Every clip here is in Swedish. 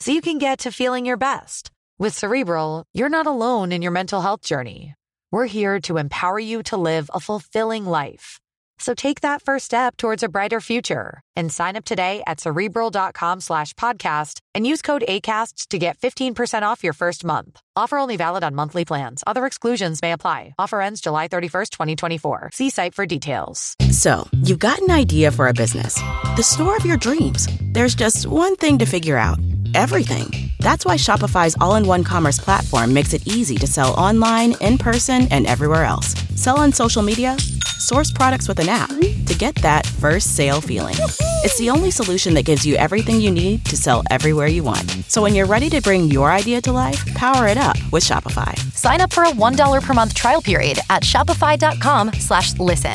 so you can get to feeling your best. With Cerebral, you're not alone in your mental health journey. We're here to empower you to live a fulfilling life. So take that first step towards a brighter future and sign up today at cerebral.com slash podcast and use code ACAST to get 15% off your first month. Offer only valid on monthly plans. Other exclusions may apply. Offer ends July 31st, 2024. See site for details. So, you've got an idea for a business, the store of your dreams. There's just one thing to figure out everything. That's why Shopify's all in one commerce platform makes it easy to sell online, in person, and everywhere else. Sell on social media, source products with an app to get that first sale feeling. It's the only solution that gives you everything you need to sell everywhere you want. So when you're ready to bring your idea to life, power it up with Shopify. Sign up for a $1 per month trial period at shopify.com slash listen.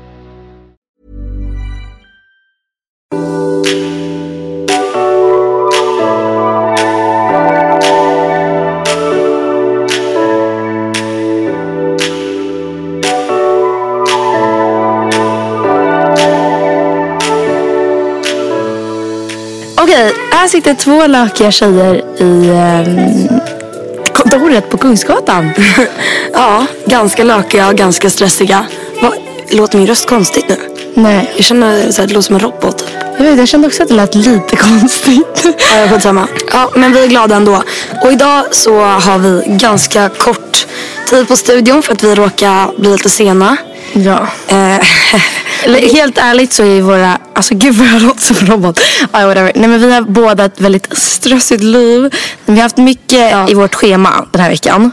Här sitter två lökiga tjejer i ehm, kontoret på Kungsgatan. Ja, ganska lökiga och ganska stressiga. Vad, låter min röst konstigt nu? Nej, Jag känner så här, det låter som en robot. jag vet, jag kände också att det lät lite konstigt. Ja, skitsamma. Ja, men vi är glada ändå. Och idag så har vi ganska kort tid på studion för att vi råkar bli lite sena. Ja. Eh, helt ärligt så är våra, alltså gud vad jag låter som en robot. Ja, whatever. Nej men vi har båda ett väldigt stressigt liv. Vi har haft mycket i vårt schema den här veckan.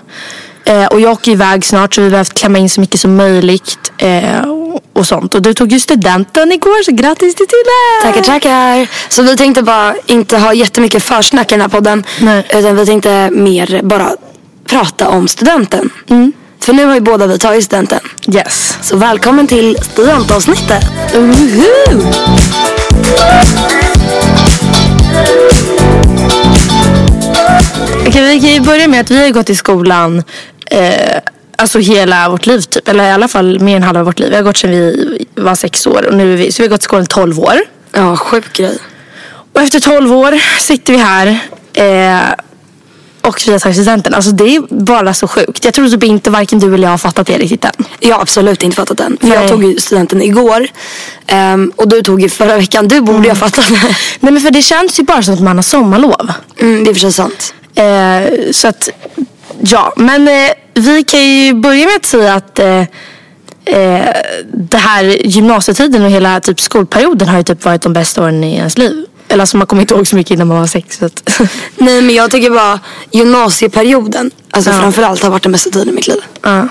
Eh, och jag åker iväg snart så vi har behövt klämma in så mycket som möjligt. Eh, och, sånt. Och du tog ju studenten igår så grattis till det! tackar, tackar. Så vi tänkte bara inte ha jättemycket försnack i den här podden. Nej. Utan vi tänkte mer bara prata om studenten. För nu har ju båda vi tagit studenten. Yes. Så välkommen till studentavsnittet. Uhu. Okej, vi kan ju börja med att vi har gått i skolan eh, alltså hela vårt liv typ. Eller i alla fall mer än halva vårt liv. Vi har gått sedan vi var sex år. Och nu är vi, så vi har gått i skolan i tolv år. Ja, sjuk grej. Och efter tolv år sitter vi här. Eh, och vi har tagit studenten. Alltså det är bara så sjukt. Jag tror typ inte varken du eller jag har fattat det riktigt än. Jag har absolut inte fattat den. För Nej. jag tog ju studenten igår. Ehm, och du tog ju förra veckan. Du borde ju ha fattat det. Nej men för det känns ju bara som att man har sommarlov. Mm, det är för sig sant. Eh, så att, ja. Men eh, vi kan ju börja med att säga att eh, eh, det här gymnasietiden och hela typ skolperioden har ju typ varit de bästa åren i ens liv. Eller alltså man kommer inte ihåg så mycket innan man var sex. Nej men jag tycker bara gymnasieperioden. Alltså Ja. framförallt har varit den bästa tiden i mitt liv. ja.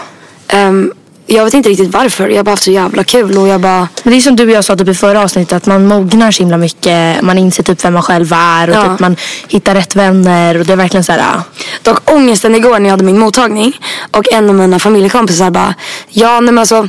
Ehm, jag vet inte riktigt varför. Jag har bara haft så jävla kul och jag bara... Men det är som du och jag sa typ i förra avsnittet att man mognar så himla mycket. Man inser typ vem man själv är och Ja. typ man hittar rätt vänner och det är verkligen så här. ja. Dock ångesten igår när jag hade min mottagning och en av mina familjekompisar bara Ja nej men alltså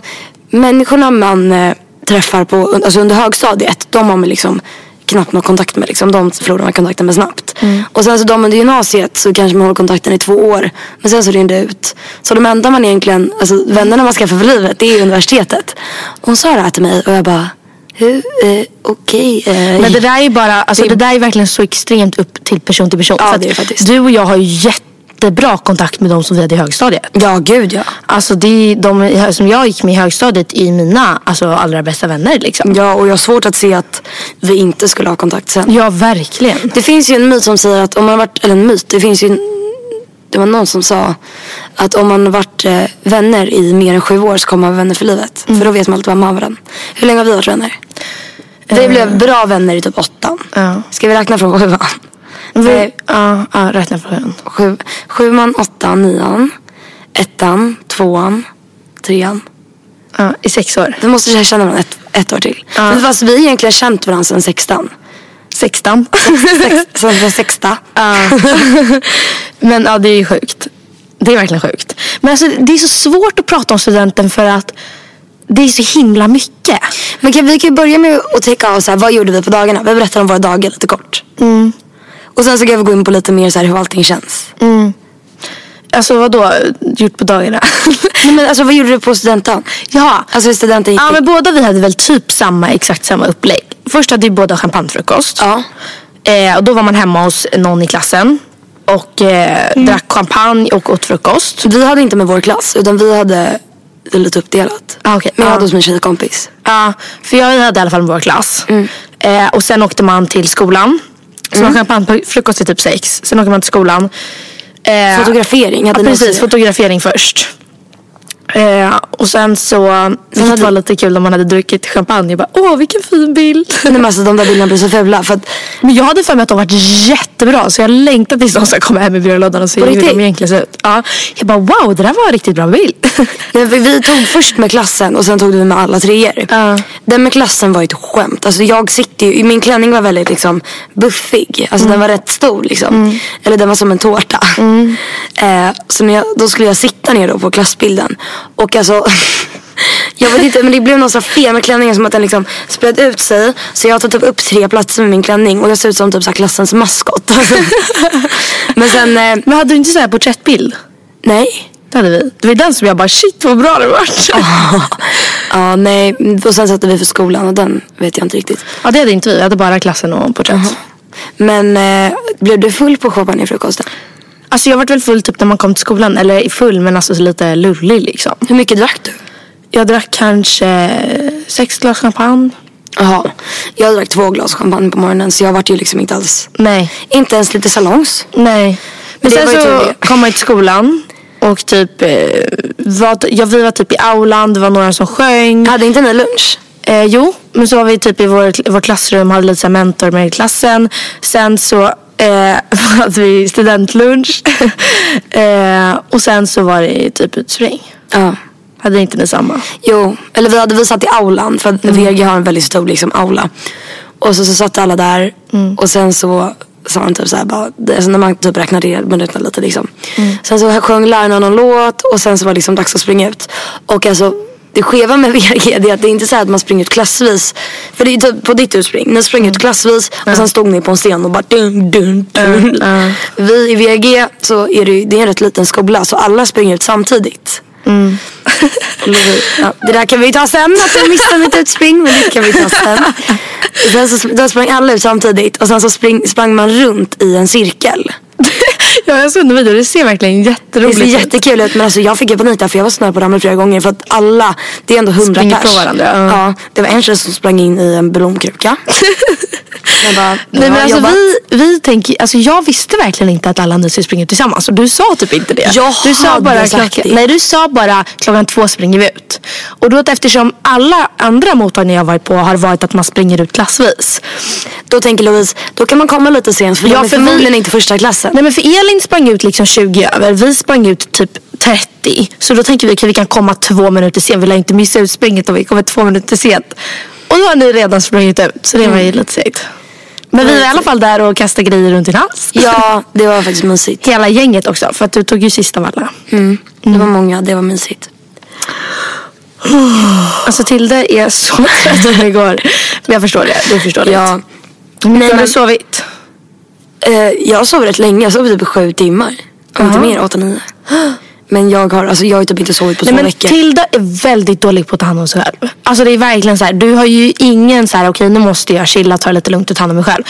människorna man eh, träffar på, alltså under högstadiet de har man liksom knappt någon kontakt med liksom. De förlorar man kontakten med snabbt. Och sen så de under gymnasiet så kanske man håller kontakten i två år. Men sen så rinner det ut. Så de enda man egentligen, alltså vännerna man skaffar för livet det är universitetet. Hon sa det här till mig och jag bara hur, eh, okej. eh, Men det där är bara, alltså Det- det där är verkligen så extremt upp till person till person. Ja, det är faktiskt. Du och jag har ju jätte jättebra kontakt med de som vi hade i högstadiet. Ja, gud ja. Alltså det är de som jag gick med i högstadiet i mina alltså, allra bästa vänner liksom. Ja, och jag har svårt att se att vi inte skulle ha kontakt sen. Ja, verkligen. Det finns ju en myt som säger att om man har varit, eller en myt, det finns ju en, det var någon som sa att om man har varit eh, vänner i mer än sju år så kommer man vara vänner för livet. För då vet man alltid vad man har varandra. Hur länge har vi varit vänner? Vi blev bra vänner i typ åttan. Ja. Ska vi räkna från sjuan? Vi, ja, ja, räkna den. sju, sjuan, åttan, nian, ettan, tvåan, trean. Ja, I sex år. Vi måste känna varandra ett, ett år till. Ja. Men fast vi har egentligen känt varandra sedan sextan. Sexton. Sex, sen var sexta. Ja. Men ja, det är ju sjukt. Det är verkligen sjukt. Men alltså, det är så svårt att prata om studenten för att det är så himla mycket. Men kan, vi kan ju börja med att täcka av så här, vad gjorde vi på dagarna? Vi berättar om våra dagar lite kort. Mm. Och sen så kan vi gå in på lite mer så här hur allting känns. Alltså vadå, gjort på dagarna? Nej, men alltså vad gjorde du på studenten? ja. Alltså studenten gick Ja men båda vi hade väl typ samma, exakt samma upplägg. Först hade vi båda champagnefrukost. Ja. Eh, och då var man hemma hos någon i klassen. Och eh, Mm. drack champagne och åt frukost. Vi hade inte med vår klass utan vi hade det lite uppdelat. Ah, okej. Men jag Ja. hade hos min tjejkompis. Ja, för jag hade i alla fall med vår klass. Mm. Eh, och sen åkte man till skolan. Så Mm. man champagnefrukost till typ sex. Sen åker man till skolan. Eh, Fotografering hade ja, precis, fotografering först. Eh, och sen så, vilket hade- var lite kul när man hade druckit champagne. Jag bara, åh vilken fin bild. Nej men alltså de där bilderna blir så fula. För att, Men jag hade för mig att de varit jättebra så jag längtade tills de ska komma hem i byrålådan och se hur de egentligen ser ut. Ja, jag bara wow det där var en riktigt bra bild. nej, vi tog först med klassen och sen tog vi med alla treor. Ja. Den med klassen var ett skämt. Alltså jag sitter ju, min klänning var väldigt liksom buffig. Alltså den var rätt stor liksom. Eller den var som en tårta. Eh, så jag, då skulle jag sitta ner då på klassbilden. Och alltså Jag vet inte men det blev någon sån fel med klänningen som att den liksom spred ut sig. Så jag har tagit upp tre platser med min klänning och jag ser ut som typ så här klassens maskot. men sen, eh, Men hade du inte så här porträttbild? nej. Det hade vi. Det var den som jag bara shit vad bra det vart. ja nej. Och sen satte vi för skolan och den vet jag inte riktigt. Ja det hade inte vi. Vi hade bara klassen och porträtt. Men eh, blev du full på champagnefrukosten? Alltså jag vart väl full typ när man kom till skolan. Eller full men alltså så lite lullig liksom. Hur mycket drack du? Jag drack kanske sex glas champagne. Jaha. Jag drack två glas champagne på morgonen så jag vart ju liksom inte alls. Nej. Inte ens lite salongs. Nej. Men det sen så kom man till skolan. Och typ, eh, var, ja, vi var typ i aulan, det var några som sjöng. Hade inte ni lunch? Eh, jo, men så var vi typ i vår, vår klassrum, hade lite mentor med i klassen. Sen så eh, hade vi studentlunch. eh, och sen så var det typ utspring. Ja. Hade inte ni samma? Jo, eller vi hade vi satt i aulan för att VG har en väldigt stor liksom aula. Och så, så satt alla där och sen så sa han typ såhär bara, alltså när man typ räknar ner minuterna lite liksom. Sen så sjöng lärarna någon låt och sen så var det liksom dags att springa ut. Och alltså det skeva med VG det är att det är inte så att man springer ut klassvis. För det är typ på ditt utspring. Ni sprang ut klassvis och sen stod ni på en scen och bara dun dun dun. Ja. Vi i VG så är det, det är en rätt liten skola så alla springer ut samtidigt. Ja, det där kan vi ta sen, att jag missade mitt utspring. Men det kan vi ta sen. sen så, då sprang alla ut samtidigt och sen så spring, sprang man runt i en cirkel. Ja, jag såg en video. Det ser verkligen Det jätteroligt ser ut. jättekul ut men alltså jag fick ju panik där för jag var så nära på att ramla flera gånger för att alla, det är ändå hundra pers. på varandra, ja. Ja, det var en tjej som sprang in i en blomkruka. bara, Nej men alltså jobbat. vi, vi tänker, alltså jag visste verkligen inte att alla ni skulle springa ut tillsammans och du sa typ inte det. Jag du sa bara sagt klockan, det. Nej du sa bara klockan två springer vi ut. Och då eftersom alla andra mottagningar jag varit på har varit att man springer ut klassvis. Då tänker Louise, då kan man komma lite sent för Ja, de är för vi- förmodligen inte första klassen. Nej men för Elin sprang ut liksom 20 över, vi sprang ut typ 30. Så då tänker vi att vi kan komma två minuter sent, vi lär inte missa utspringet om vi kommer två minuter sent. Och då har ni redan sprungit ut så det var ju lite segt. Men vi var i alla fall där och kastade grejer runt din hals. Ja, det var faktiskt mysigt. Hela gänget också, för att du tog ju sist av alla. Mm. Det var många, det var mysigt. Alltså Tilde är så trött igår. Men jag förstår det, du förstår det. Ja, Nej, har men- du sovit? Eh, jag sov rätt länge, jag sov typ sju timmar. Om inte mer, åtta, nio. Men jag har, alltså jag har typ inte sovit på Nej, två men veckor. Tilda är väldigt dålig på att ta hand om sig själv. Alltså det är verkligen så här, du har ju ingen så här, okej nu måste jag chilla, ta det lite lugnt och ta hand om mig själv.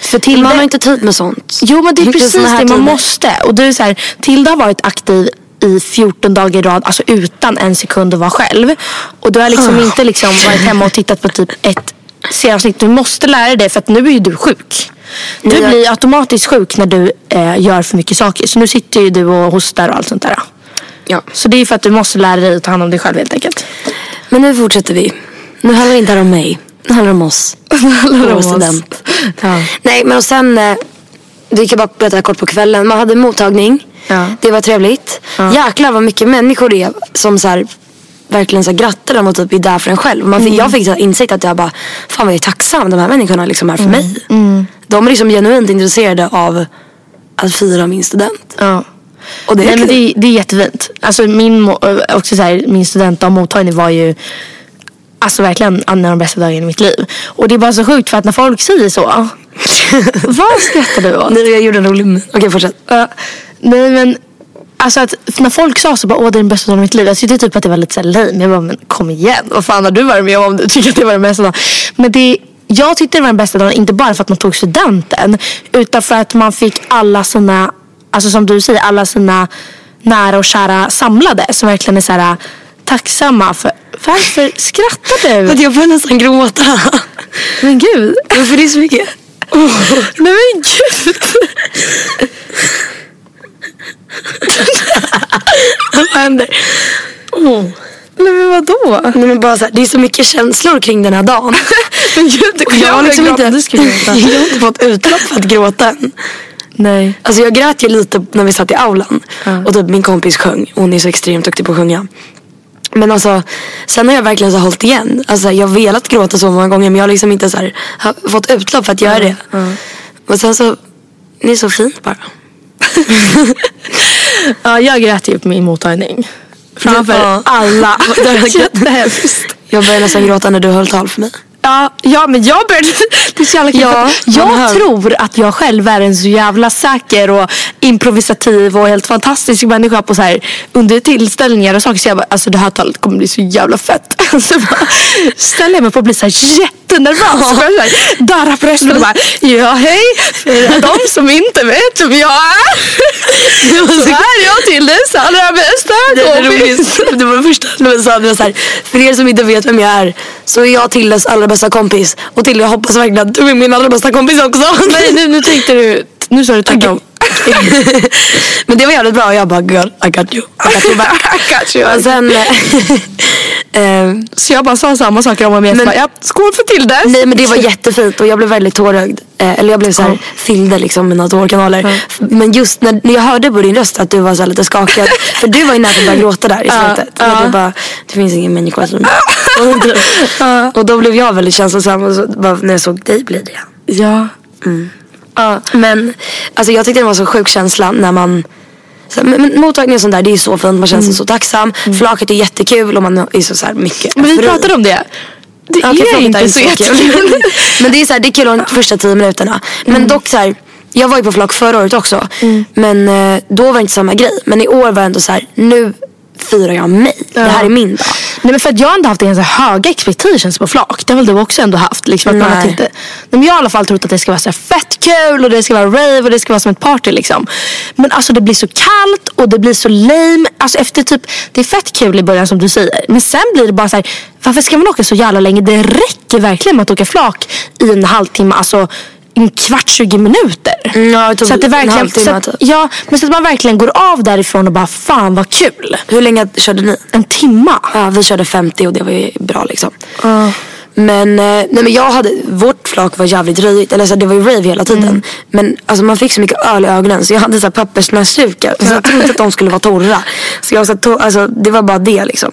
För Tilda, Man har inte tid med sånt. Jo men det är precis det man tider. måste. Och det är så här, Tilda har varit aktiv i 14 dagar i rad, alltså utan en sekund att vara själv. Och du har liksom inte liksom varit hemma och tittat på typ ett serieavsnitt. Du måste lära dig det för att nu är ju du sjuk. Du jag- blir automatiskt sjuk när du eh, gör för mycket saker. Så nu sitter ju du och hostar och allt sånt där. Ja. Så det är för att du måste lära dig att ta hand om dig själv helt enkelt. Men nu fortsätter vi. Nu handlar det inte här om mig. Nu handlar det om oss. handlar Vår om oss. student. Ja. Nej men och sen, eh, det kan jag bara berätta kort på kvällen. Man hade mottagning. Ja. Det var trevligt. Jäklar vad mycket människor det är som så här, verkligen så här, grattar dem och typ är där för en själv. Man fick, Mm. Jag fick så insikt att jag bara, fan vad jag är tacksam. De här människorna liksom är för Mm. mig. De är liksom genuint intresserade av att fira min student. Ja. Och det är Nej, men det, det är jättefint. Alltså min, mo- också så här, min studentdag mottagning var ju Alltså verkligen en av de bästa dagarna i mitt liv. Och det är bara så sjukt för att när folk säger så. vad skrattar du åt? Nej, jag gjorde en rolig min. Okej fortsätt. Ja. nej men Alltså att när folk sa så bara åh det är den bästa dagen i mitt liv. Jag tyckte typ att det var lite så här lame. Jag bara men kom igen. Vad fan har du varit med om om du tycker att det var den bästa dagen? Men det jag tyckte det var den bästa dagen inte bara för att man tog studenten. Utan för att man fick alla sina, alltså som du säger, alla sina nära och kära samlade. Som verkligen är så här tacksamma för. Varför skrattar du? Att jag börjar nästan gråta. Men gud. För det är så mycket. Nej men gud. Vad händer? Nej men vadå? Nej, men bara så här, det är så mycket känslor kring den här dagen. Men gud, det jag har liksom inte, jag har inte fått utlopp för att gråta än. Nej. Alltså jag grät ju lite när vi satt i aulan. Och typ min kompis sjöng. Hon är så extremt duktig på att sjunga. Men alltså, sen har jag verkligen så hållit igen. Alltså jag har velat gråta så många gånger men jag har liksom inte så här, fått utlopp för att göra det. Och sen så, det är så fint bara. Ja, jag grät ju på min mottagning. Framför alla. Det var Jättehemskt. Jag började nästan gråta när du höll tal för mig. Ja, ja, men jag började... Det är så jävla. Ja, jag tror att jag själv är en så jävla säker och improvisativ och helt fantastisk människa på så här under tillställningar och saker. Så jag bara, alltså det här talet kommer bli så jävla fett. Så bara ställer jag mig på att bli så här jättenervös. Så börjar jag så här darra på rösten och bara, ja hej. För de som inte vet vem jag är. Så är jag till dess allra bästa Det, kompis. det var det första du sa. Det så här, för er som inte vet vem jag är så är jag Tildes allra bästa kompis. Och Tilde jag hoppas verkligen att du är min allra bästa kompis också. Nej, nu, nu tänkte du, nu sa du tvärtom. Men det var jävligt bra. Jag bara girl, I got you. I got you back. I got you. Och sen... eh, Så jag bara sa samma saker om och. Men- Bara, ja, skål för Tilde. nej men det var jättefint och jag blev väldigt tårögd. Eh, eller jag blev så här, fyllde liksom mina tårkanaler. Men just när, när jag hörde på din röst att du var så lite skakad. för du var ju nära att börja gråta där i slutet. ja. Och du bara, det finns ingen människa som... och då blev jag väldigt känslosam och så, bara, när jag såg dig bli det. Ja. Ja, men alltså jag tyckte det var så sjuk känsla när man så, men, men mottagning och sånt där det är så fint, man känner sig så tacksam. Flaket är jättekul och man är så, så här mycket Men vi fri. pratade om det. Det okej, är inte så jättekul. men det är så här, det är kul de första tio minuterna. Men dock så här, jag var ju på flak förra året också. Men eh, då var det inte samma grej. Men i år var det ändå så här, nu firar jag mig. Det här är min dag. Nej men för att jag har inte haft ganska höga expectations på flak. Det har väl du också ändå haft? Liksom, att man har Nej. nej, men jag har i alla fall trott att det ska vara så fett kul och det ska vara rave och det ska vara som ett party liksom. Men alltså det blir så kallt och det blir så lame. Alltså efter typ, det är fett kul i början som du säger. Men sen blir det bara så här, varför ska man åka så jävla länge? Det räcker verkligen med att åka flak i en halvtimme. Alltså en kvart, 20 minuter. Mm, ja, så att det en verkligen, halvtimme så att, typ. ja, men så att man verkligen går av därifrån och bara fan vad kul. Hur länge körde ni? En timma. Ja, vi körde 50 och det var ju bra liksom. Men, eh, nej, men jag hade, vårt flak var jävligt röjigt. Eller så, det var ju rave hela tiden. Men alltså, man fick så mycket öl i ögonen så jag hade så pappersnäsdukar. Så jag trodde att de skulle vara torra. Så jag så to- alltså, det var bara det liksom.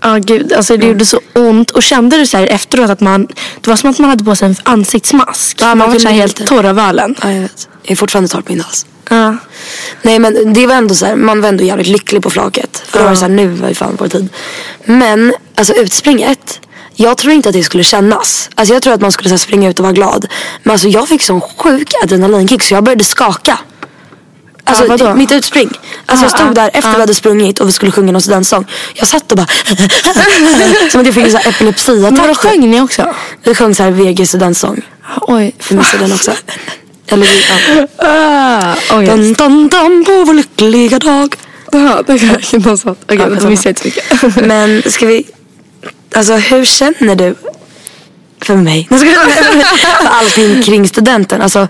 Ja gud, alltså det gjorde så ont. Och kände du så här efteråt att man, det var som att man hade på sig en ansiktsmask. Ja, man man var så helt inte. torr av ölen. Ja, jag vet. Jag är fortfarande torr på min hals. Ja. Nej men det var ändå så här, man var ändå jävligt lycklig på flaket. För då var det så här, nu var ju fan vår tid. Men alltså utspringet. Jag tror inte att det skulle kännas. Alltså jag tror att man skulle så här, springa ut och vara glad. Men alltså jag fick sån sjuk adrenalinkick så jag började skaka. Alltså Ja, mitt utspring. Alltså jag stod där efter vi hade sprungit och vi skulle sjunga någon studentsång. Jag satt och bara Som att jag fick en här Men epilepsiattack. sjöng ni också? Vi sjöng så här VG studentsång. Oj. Vi missade den också. Eller ja. Ah, oj. Dun, dun, dun, på vår lyckliga dag. Ja, det kan jag något sånt. Okej, Ja, då missade jag inte så mycket. Men ska vi... Alltså hur känner du för mig? Jag- för allting kring studenten. Alltså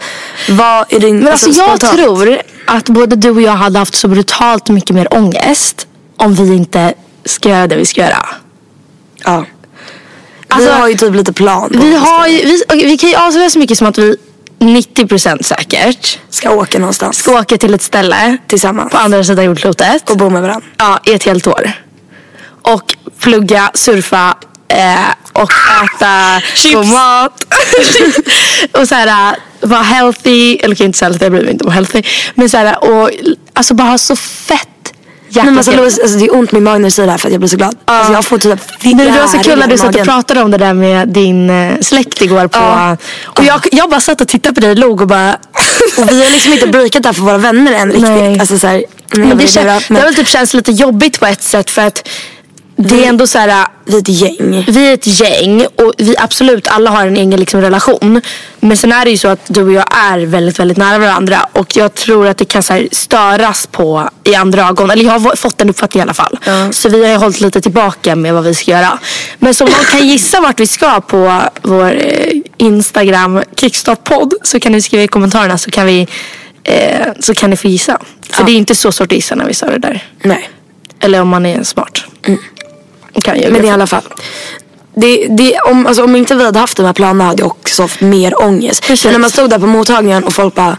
vad är din... Men alltså jag spontant? tror att både du och jag hade haft så brutalt mycket mer ångest om vi inte ska göra det vi ska göra. Ja. Alltså, vi har ju typ lite plan. Vi, har ju, vi, vi kan ju avslöja så mycket som att vi 90% säkert Ska åka någonstans. ska åka till ett ställe Tillsammans. på andra sidan jordklotet. Och bo med varandra. Ja, i ett helt år. Och plugga, surfa eh, och äta god mat. och så här, äh, vara healthy. Eller okej, inte så healthy, jag bryr mig inte om healthy. Men så här, och alltså bara ha så fett Nej, men alltså. Louise, alltså, det är ont med magen när du säger det här för att jag blir så glad. Alltså, jag får typ Nej, det var så kul när du i satt och pratade om det där med din eh, släkt igår. På, Ja. Och jag, jag bara satt och tittade på dig och log och bara... Och vi har liksom inte breakat det här för våra vänner än riktigt. Nej. Alltså, så här, Men det, är kän, bra, det har väl typ känts lite jobbigt på ett sätt för att det är ändå så här. vi är ett gäng. Vi är ett gäng och vi absolut alla har en egen liksom, relation. Men sen är det ju så att du och jag är väldigt, väldigt nära varandra. Och jag tror att det kan så här, störas på i andra ögon. Eller jag har fått en uppfattning i alla fall. Så vi har ju hållit lite tillbaka med vad vi ska göra. Men som någon kan gissa vart vi ska på vår eh, Instagram Kickstart-podd så kan ni skriva i kommentarerna så kan vi eh, så kan ni få gissa. För det är inte så svårt att gissa när vi sa det där. Nej. Eller om man är smart. Kan jag Men i alla fall. Det, det, om, alltså, om inte vi hade haft de här planerna hade jag också haft mer ångest. Precis. Men när man stod där på mottagningen och folk bara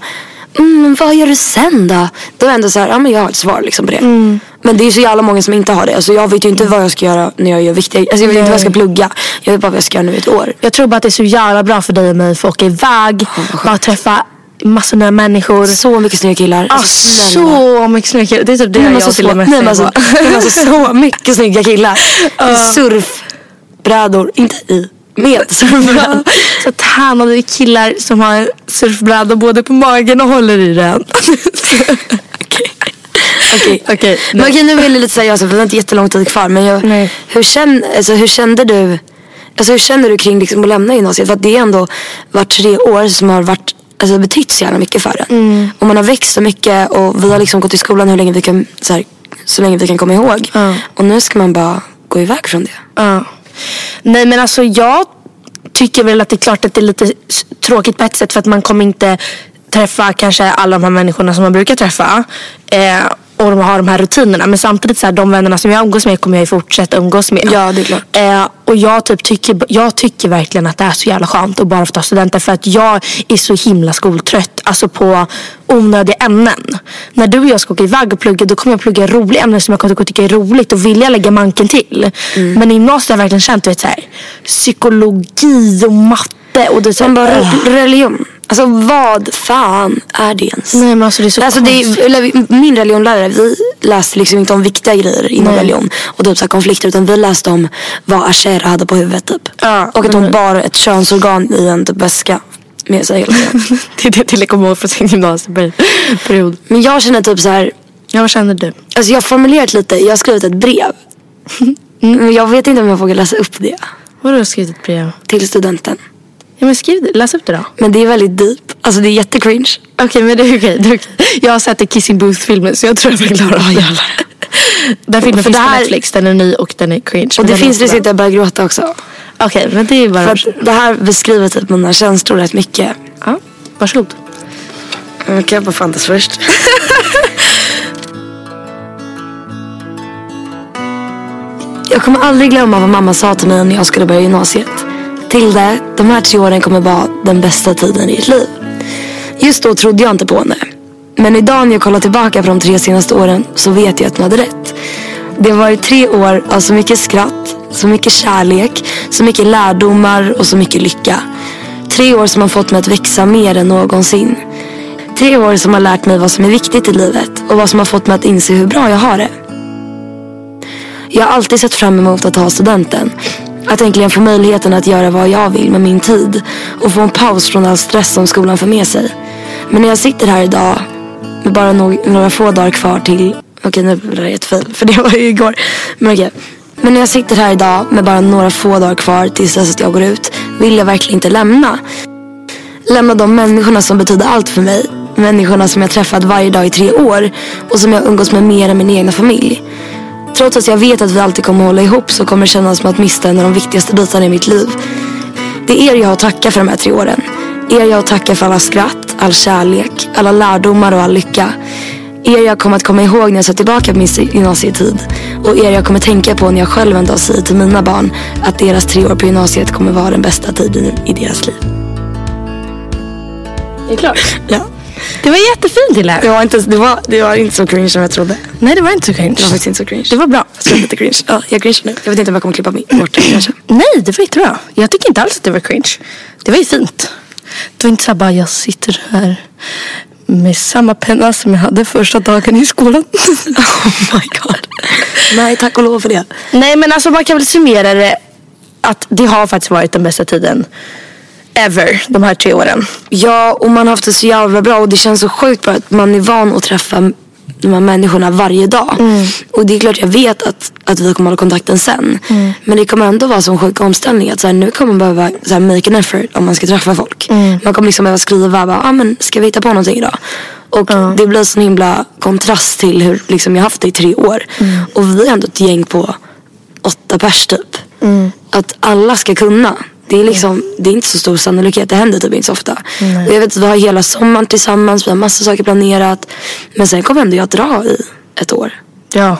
mm, vad gör du sen då? Då var jag ändå så här, ja men jag har ett svar liksom på det. Mm. Men det är så jävla många som inte har det. Alltså jag vet ju inte vad jag ska göra när jag gör viktiga Alltså jag vet inte vad jag ska plugga. Jag vet bara vad jag ska göra nu i ett år. Jag tror bara att det är så jävla bra för dig och mig för att åka iväg. bara träffa massor med människor. Så mycket snygga killar. Ah, Alltså, snälla. så mycket snygga Det är typ det Nej, men jag alltså, och så, Fille nej, men alltså, nej, men alltså så mycket snygga killar. Surfbrädor, inte i, med surfbrädor. Så tannade killar som har surfbräda både på magen och håller i den. Okej. Okej, Men nej. okej nu är det lite seriöst för det är inte jättelång tid kvar. Men jag, Nej. hur, känn, alltså, hur kände du Alltså hur känner du kring liksom, att lämna gymnasiet? För att det är ändå varit tre år som har varit, alltså, betytt så jävla mycket för en. Mm. Och man har växt så mycket och vi har liksom gått i skolan hur länge vi kan, så, här, så länge vi kan komma ihåg. Ja. Och nu ska man bara gå iväg från det. Ja. Nej men alltså jag tycker väl att det är klart att det är lite tråkigt på ett sätt för att man kommer inte träffa kanske alla de här människorna som man brukar träffa. Eh, och de har de här rutinerna. Men samtidigt så här, de vännerna som jag umgås med kommer jag ju fortsätta umgås med. Ja, det är klart. Eh, och jag, typ tycker, jag tycker verkligen att det är så jävla skönt att bara få ta studenter. För att jag är så himla skoltrött. Alltså på onödiga ämnen. När du och jag ska åka iväg och plugga då kommer jag plugga roliga ämnen som jag kommer att tycka är roligt och vilja lägga manken till. Mm. Men i gymnasiet har jag verkligen känt du vet, så här, psykologi och matte. Och det så här, bara, religion. Alltså vad fan är det ens? Nej men alltså det är så Alltså det är, min religionlärare, vi läste liksom inte om viktiga grejer inom Nej. religion och typ så här konflikter utan vi läste om vad Ashera hade på huvudet typ. Ja, och att hon men- bar ett könsorgan i en typ väska med sig hela tiden. det är det till jag kommer ihåg från sin gymnasieperiod. Men jag känner typ så här Ja, vad känner du? Alltså jag har formulerat lite, jag har skrivit ett brev. Men jag vet inte om jag vågar läsa upp det Vadå har du skrivit ett brev? till studenten. Ja men skriv det, läs upp det då. Men det är väldigt deep. Alltså det är jättecringe. Okej men det är okej. okej. Jag har sett The Kissing Booth-filmen så jag tror att jag klarar av det. Den filmen finns det på här- Netflix, den är ny och den är cringe. Och det finns risk att jag börjar gråta också. Okej men det är bara... För att det här beskriver typ mina känslor rätt mycket. Ja, varsågod. Jag kan bara fantas först. Jag kommer aldrig glömma vad mamma sa till mig när jag skulle börja gymnasiet. Tilde, de här tre åren kommer vara den bästa tiden i ditt liv. Just då trodde jag inte på henne. Men idag när jag kollar tillbaka på de tre senaste åren så vet jag att hon hade rätt. Det har varit tre år av så mycket skratt, så mycket kärlek, så mycket lärdomar och så mycket lycka. Tre år som har fått mig att växa mer än någonsin. Tre år som har lärt mig vad som är viktigt i livet och vad som har fått mig att inse hur bra jag har det. Jag har alltid sett fram emot att ta studenten. Att äntligen få möjligheten att göra vad jag vill med min tid och få en paus från all stress som skolan för med sig. Men när jag sitter här idag med bara no- några få dagar kvar till... Okej, nu blir det jättefel för det var ju igår. Men okej. Men när jag sitter här idag med bara några få dagar kvar tills dess att jag går ut vill jag verkligen inte lämna. Lämna de människorna som betyder allt för mig. Människorna som jag träffat varje dag i tre år och som jag umgås med mer än min egna familj. Trots att jag vet att vi alltid kommer hålla ihop så kommer det kännas som att mista en av de viktigaste bitarna i mitt liv. Det är er jag har att tacka för de här tre åren. Er jag att tacka för alla skratt, all kärlek, alla lärdomar och all lycka. Er jag kommer att komma ihåg när jag ser tillbaka på min gymnasietid. Och er jag kommer tänka på när jag själv en dag säger till mina barn att deras tre år på gymnasiet kommer vara den bästa tiden i deras liv. Är det klart? Ja. Det var jättefint Hille. Det var inte, det var, det var inte så cringe som jag trodde. Nej det var inte så cringe. Det var faktiskt inte så cringe. Det var bra. Jag ska lite cringe. Ja, jag cringe nu. Jag vet inte om jag kommer klippa mig bort det. Nej det var jättebra. Jag tycker inte alls att det var cringe. Det var ju fint. Det var inte så bara jag sitter här med samma penna som jag hade första dagen i skolan. Oh my god. Nej, tack och lov för det. Nej men alltså man kan väl summera det att det har faktiskt varit den bästa tiden ever de här tre åren. Ja, och man har haft det så jävla bra och det känns så sjukt bra att man är van att träffa de här människorna varje dag. Och det är klart jag vet att, att vi kommer hålla kontakten sen. Men det kommer ändå vara som sjuk omställning att så här, nu kommer man behöva så här, make an effort om man ska träffa folk. Man kommer liksom behöva skriva, bara, ah, men ska vi hitta på någonting idag? Och det blir sån himla kontrast till hur liksom, jag haft det i tre år. Och vi är ändå ett gäng på åtta pers typ. Att alla ska kunna. Det är, liksom, det är inte så stor sannolikhet, det händer typ inte så ofta. Och jag vet att vi har hela sommaren tillsammans, vi har massa saker planerat. Men sen kommer ändå jag dra i ett år. Ja,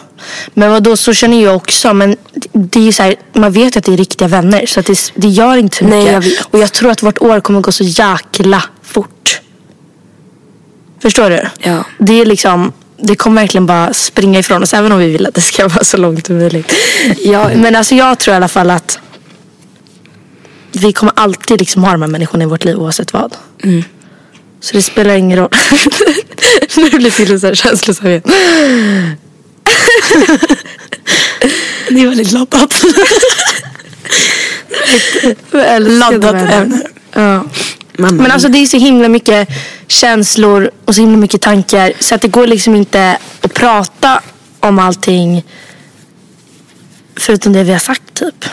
men vad då så känner jag också. Men det är ju så här, man vet att det är riktiga vänner. Så att det, det gör inte så Nej, mycket. jag vet. Och jag tror att vårt år kommer gå så jäkla fort. Förstår du? Ja. Det är liksom, det kommer verkligen bara springa ifrån oss. Även om vi vill att det ska vara så långt som möjligt. Ja. Men alltså jag tror i alla fall att vi kommer alltid liksom ha de här människorna i vårt liv oavsett vad. Mm. Så det spelar ingen roll. nu blir det så här känslosamhet. Det är väldigt laddat. Laddat ämne. Ja. Mamma. Men alltså det är så himla mycket känslor och så himla mycket tankar. Så att det går liksom inte att prata om allting förutom det vi har sagt typ.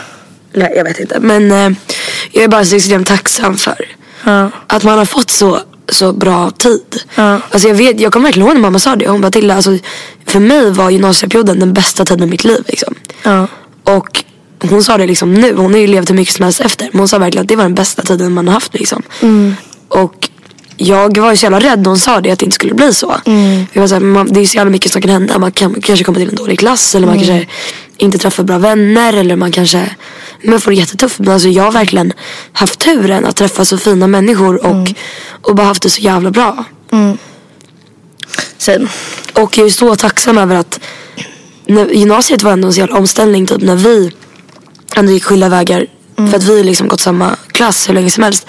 Nej, jag vet inte. Men eh, jag är bara så extremt tacksam för Ja. att man har fått så, så bra tid. Ja. Alltså jag, vet, jag kommer verkligen ihåg när mamma sa det. Hon bara till alltså, för mig var gymnasieperioden den bästa tiden i mitt liv. Liksom. Ja. Och hon sa det liksom nu. Hon har ju levt hur mycket som helst efter. Men hon sa verkligen att det var den bästa tiden man har haft. Liksom. Och jag var ju så jävla rädd när hon sa det att det inte skulle bli så. Jag var så här, man, det är så jävla mycket som kan hända. Man kan kanske komma till en dålig klass. Eller man kanske inte träffar bra vänner. Eller man kanske man får det jättetufft. Men alltså jag har verkligen haft turen att träffa så fina människor. Och, och bara haft det så jävla bra. Sen. Och jag är så tacksam över att när, gymnasiet var ändå en så jävla omställning typ när vi ändå gick skilda vägar. För att vi har liksom gått samma klass hur länge som helst.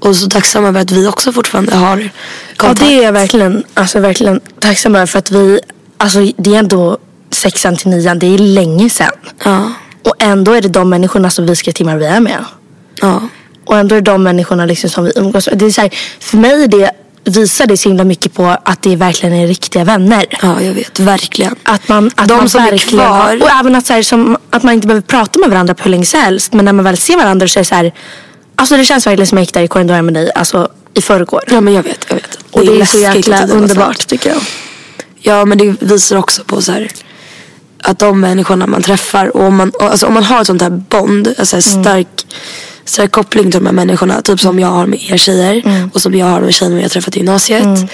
Och så tacksam över att vi också fortfarande har Ja kontakt. det är jag verkligen, alltså, verkligen tacksam över för att vi, alltså det är ändå sexan till nian, det är länge sedan. Ja. Och ändå är det de människorna som vi ska timmar vi är med. Ja. Och ändå är det de människorna liksom som vi umgås med. Det är så här, för mig är det visar det så himla mycket på att det verkligen är riktiga vänner. Ja, jag vet. Verkligen. Att man, att De man som är verkligen, kvar- Och även att, så här, som, att man inte behöver prata med varandra på hur länge som helst. Men när man väl ser varandra så är det så här. Alltså det känns verkligen som jag gick där i korridoren med dig alltså, i förrgår. Ja, men jag vet. Jag vet. och det är, så läskigt jäkla det underbart tycker jag. Ja, men det visar också på så här att de människorna man träffar och om man, alltså om man har ett sånt här bond, alltså en stark, stark koppling till de här människorna. Typ som jag har med er tjejer och som jag har med tjejerna har träffat i gymnasiet.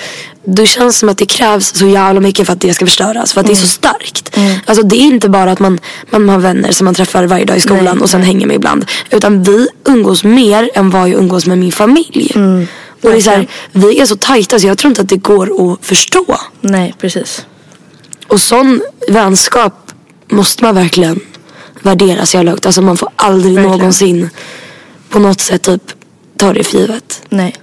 Det känns som att det krävs så jävla mycket för att det ska förstöras. För att det är så starkt. Alltså det är inte bara att man, man har vänner som man träffar varje dag i skolan Nej, och sen hänger med ibland. Utan vi umgås mer än vad jag umgås med min familj. Och det är så här, vi är så tajta så jag tror inte att det går att förstå. Nej, precis. Och sån vänskap måste man verkligen värdera så jävla högt. Alltså man får aldrig Verkligen. någonsin på något sätt typ ta det för givet. Nej.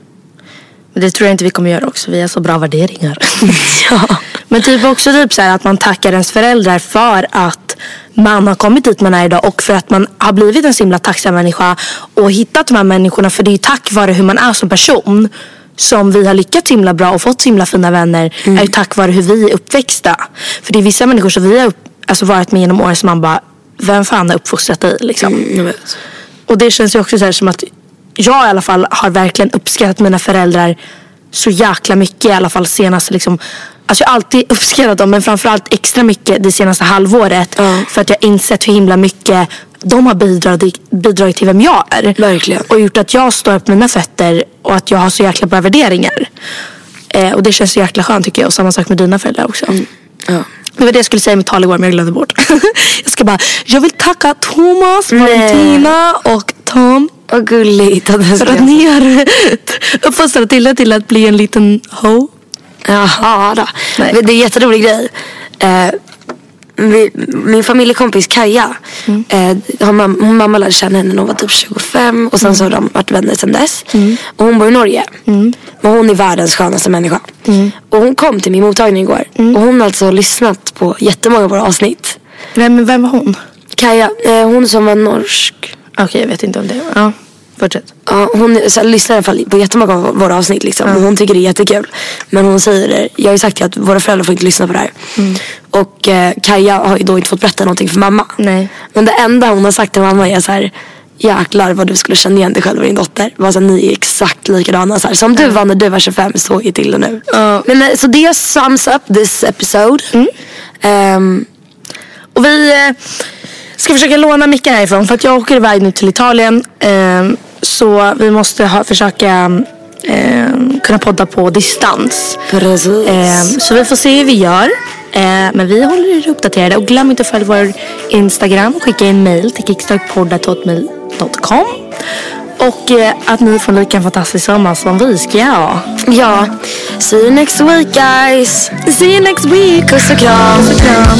Men det tror jag inte vi kommer göra också. Vi har så bra värderingar. Ja. Men typ också typ så här att man tackar ens föräldrar för att man har kommit dit man är idag och för att man har blivit en så himla tacksam människa och hittat de här människorna. För det är ju tack vare hur man är som person som vi har lyckats himla bra och fått så himla fina vänner. är ju tack vare hur vi är uppväxta. För det är vissa människor som vi har upp, alltså varit med genom åren som man bara, vem fan har uppfostrat dig liksom? Mm. Och det känns ju också så här som att jag i alla fall har verkligen uppskattat mina föräldrar så jäkla mycket i alla fall senaste liksom. Alltså jag har alltid uppskattat dem men framförallt extra mycket det senaste halvåret. Ja. För att jag har insett hur himla mycket de har bidragit, bidragit till vem jag är. Verkligen. Och gjort att jag står på mina fötter och att jag har så jäkla bra värderingar. Eh, och det känns så jäkla skönt tycker jag. Och samma sak med dina föräldrar också. Ja. Det var det jag skulle säga i mitt tal igår men jag glömde bort. jag ska bara, jag vill tacka Thomas. Valentina och Tom Vad gulligt för att ni har uppfostrat Tilde till att bli en liten ho. Jaha då. Nej. Det är en jätterolig grej. Eh, min familjekompis Kaja, Mm. eh, hon mamma lärde känna henne när hon var typ 25 och sen så har de varit vänner sedan dess. Mm. Och hon bor i Norge. Och hon är världens skönaste människa. Mm. Och hon kom till min mottagning igår. Och hon har alltså lyssnat på jättemånga av våra avsnitt. Vem, vem var hon? Kaja, eh, hon som var norsk. Okej, jag vet inte om det. Ja, fortsätt. Ja, hon så här, lyssnar i alla fall på jättemånga av våra avsnitt liksom. Och hon tycker det är jättekul. Men hon säger det, jag har ju sagt att våra föräldrar får inte lyssna på det här. Och eh, Kaja har ju då inte fått berätta någonting för mamma. Nej. Men det enda hon har sagt till mamma är så här. Jäklar vad du skulle känna igen dig själv och din dotter. Var så här, ni är exakt likadana. Så här. Som du var när du var 25 så är till nu. Ja. Men, eh, så det sums up this episode. Ehm, Och vi eh, ska försöka låna mickar härifrån för att jag åker iväg nu till Italien. Eh, så vi måste ha, försöka eh, kunna podda på distans. precis. Eh, så vi får se hur vi gör. Eh, men vi håller er uppdaterade och glöm inte att följa vår Instagram. Skicka en mail till kickstartpoddat.com Och eh, att ni får lika en fantastisk sommar som vi ska ha. Ja, see you next week guys. See you next week. Puss och kram. Puss och kram.